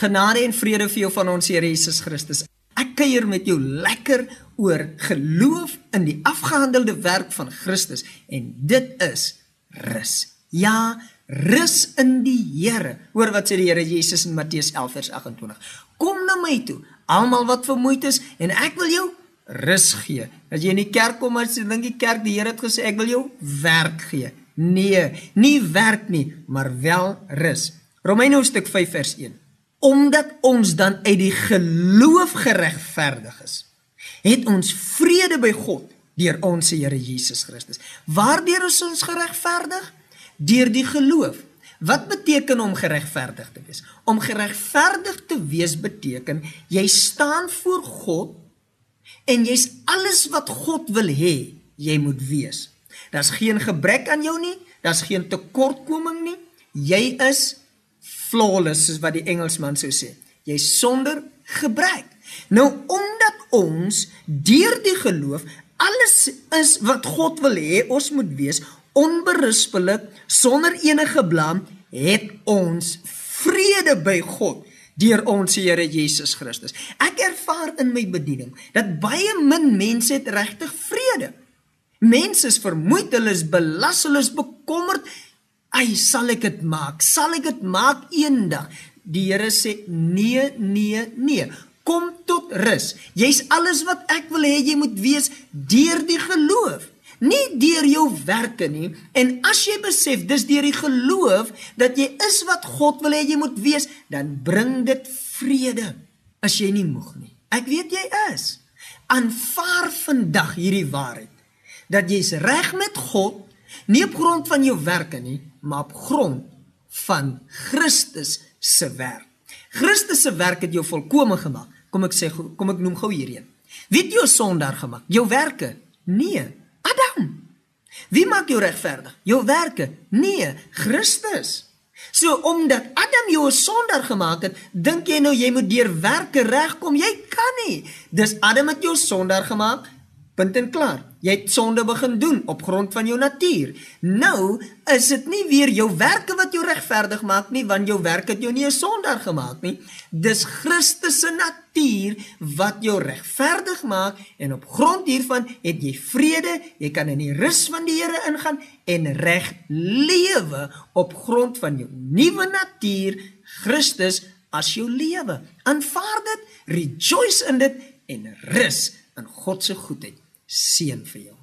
Genade en vrede vir jou van ons Here Jesus Christus. Ek kuier met jou lekker oor geloof in die afgehandelde werk van Christus en dit is rus. Ja, rus in die Here. Hoor wat sê die Here Jesus in Matteus 11 vers 28. Kom na my toe, almal wat vermoeid is en ek wil jou rus gee. As jy in die kerk kom en sê dink die kerk die Here het gesê ek wil jou werk gee. Nee, nie werk nie, maar wel rus. Romeine hoofstuk 5 vers 1. Omdat ons dan uit die geloof geregverdig is, het ons vrede by God deur ons Here Jesus Christus. Waardeur is ons geregverdig? Deur die geloof. Wat beteken om geregverdig te wees? Om geregverdig te wees beteken jy staan voor God en jy's alles wat God wil hê jy moet wees. Daar's geen gebrek aan jou nie, daar's geen tekortkoming nie. Jy is flawless soos wat die Engelsman sou sê. Jy's sonder gebrek. Nou omdat ons deur die geloof alles is wat God wil hê ons moet wees, onberispelik, sonder enige blame, het ons vrede by God deur ons Here Jesus Christus. Ek ervaar in my bediening dat baie min mense het regtig vrede. Mense is vermoeid, hulle is belas, hulle is bekommerd. Ai, sal ek dit maak? Sal ek dit maak eendag? Die Here sê nee, nee, nee. Kom tot rus. Jy's alles wat ek wil hê jy moet wees deur die geloof nie deur jou werke nie en as jy besef dis deur die geloof dat jy is wat God wil hê jy moet wees dan bring dit vrede as jy nie moeg nie ek weet jy is aanvaar vandag hierdie waarheid dat jy's reg met God nie op grond van jou werke nie maar op grond van Christus se werk Christus se werk het jou volkome gemaak kom ek sê kom ek noem gou hierheen wie het jou sondaar gemaak jou werke nee Adam. Wie maak jou regverdig? Jou werke? Nee, Christus. So omdat Adam jou 'n sondaar gemaak het, dink jy nou jy moet deur werke regkom? Jy kan nie. Dis Adam het jou sondaar gemaak. Punt en klaar. Jy het sonde begin doen op grond van jou natuur. Nou is dit nie weer jou werke wat jou regverdig maak nie, want jou werk het jou nie 'n sondaar gemaak nie. Dis Christus se natuur wat jou regverdig maak en op grond hiervan het jy vrede. Jy kan in die rus van die Here ingaan en reg lewe op grond van jou nuwe natuur, Christus as jou lewe. Aanvaar dit, rejoice in dit en rus in God se goedheid seën vir jou.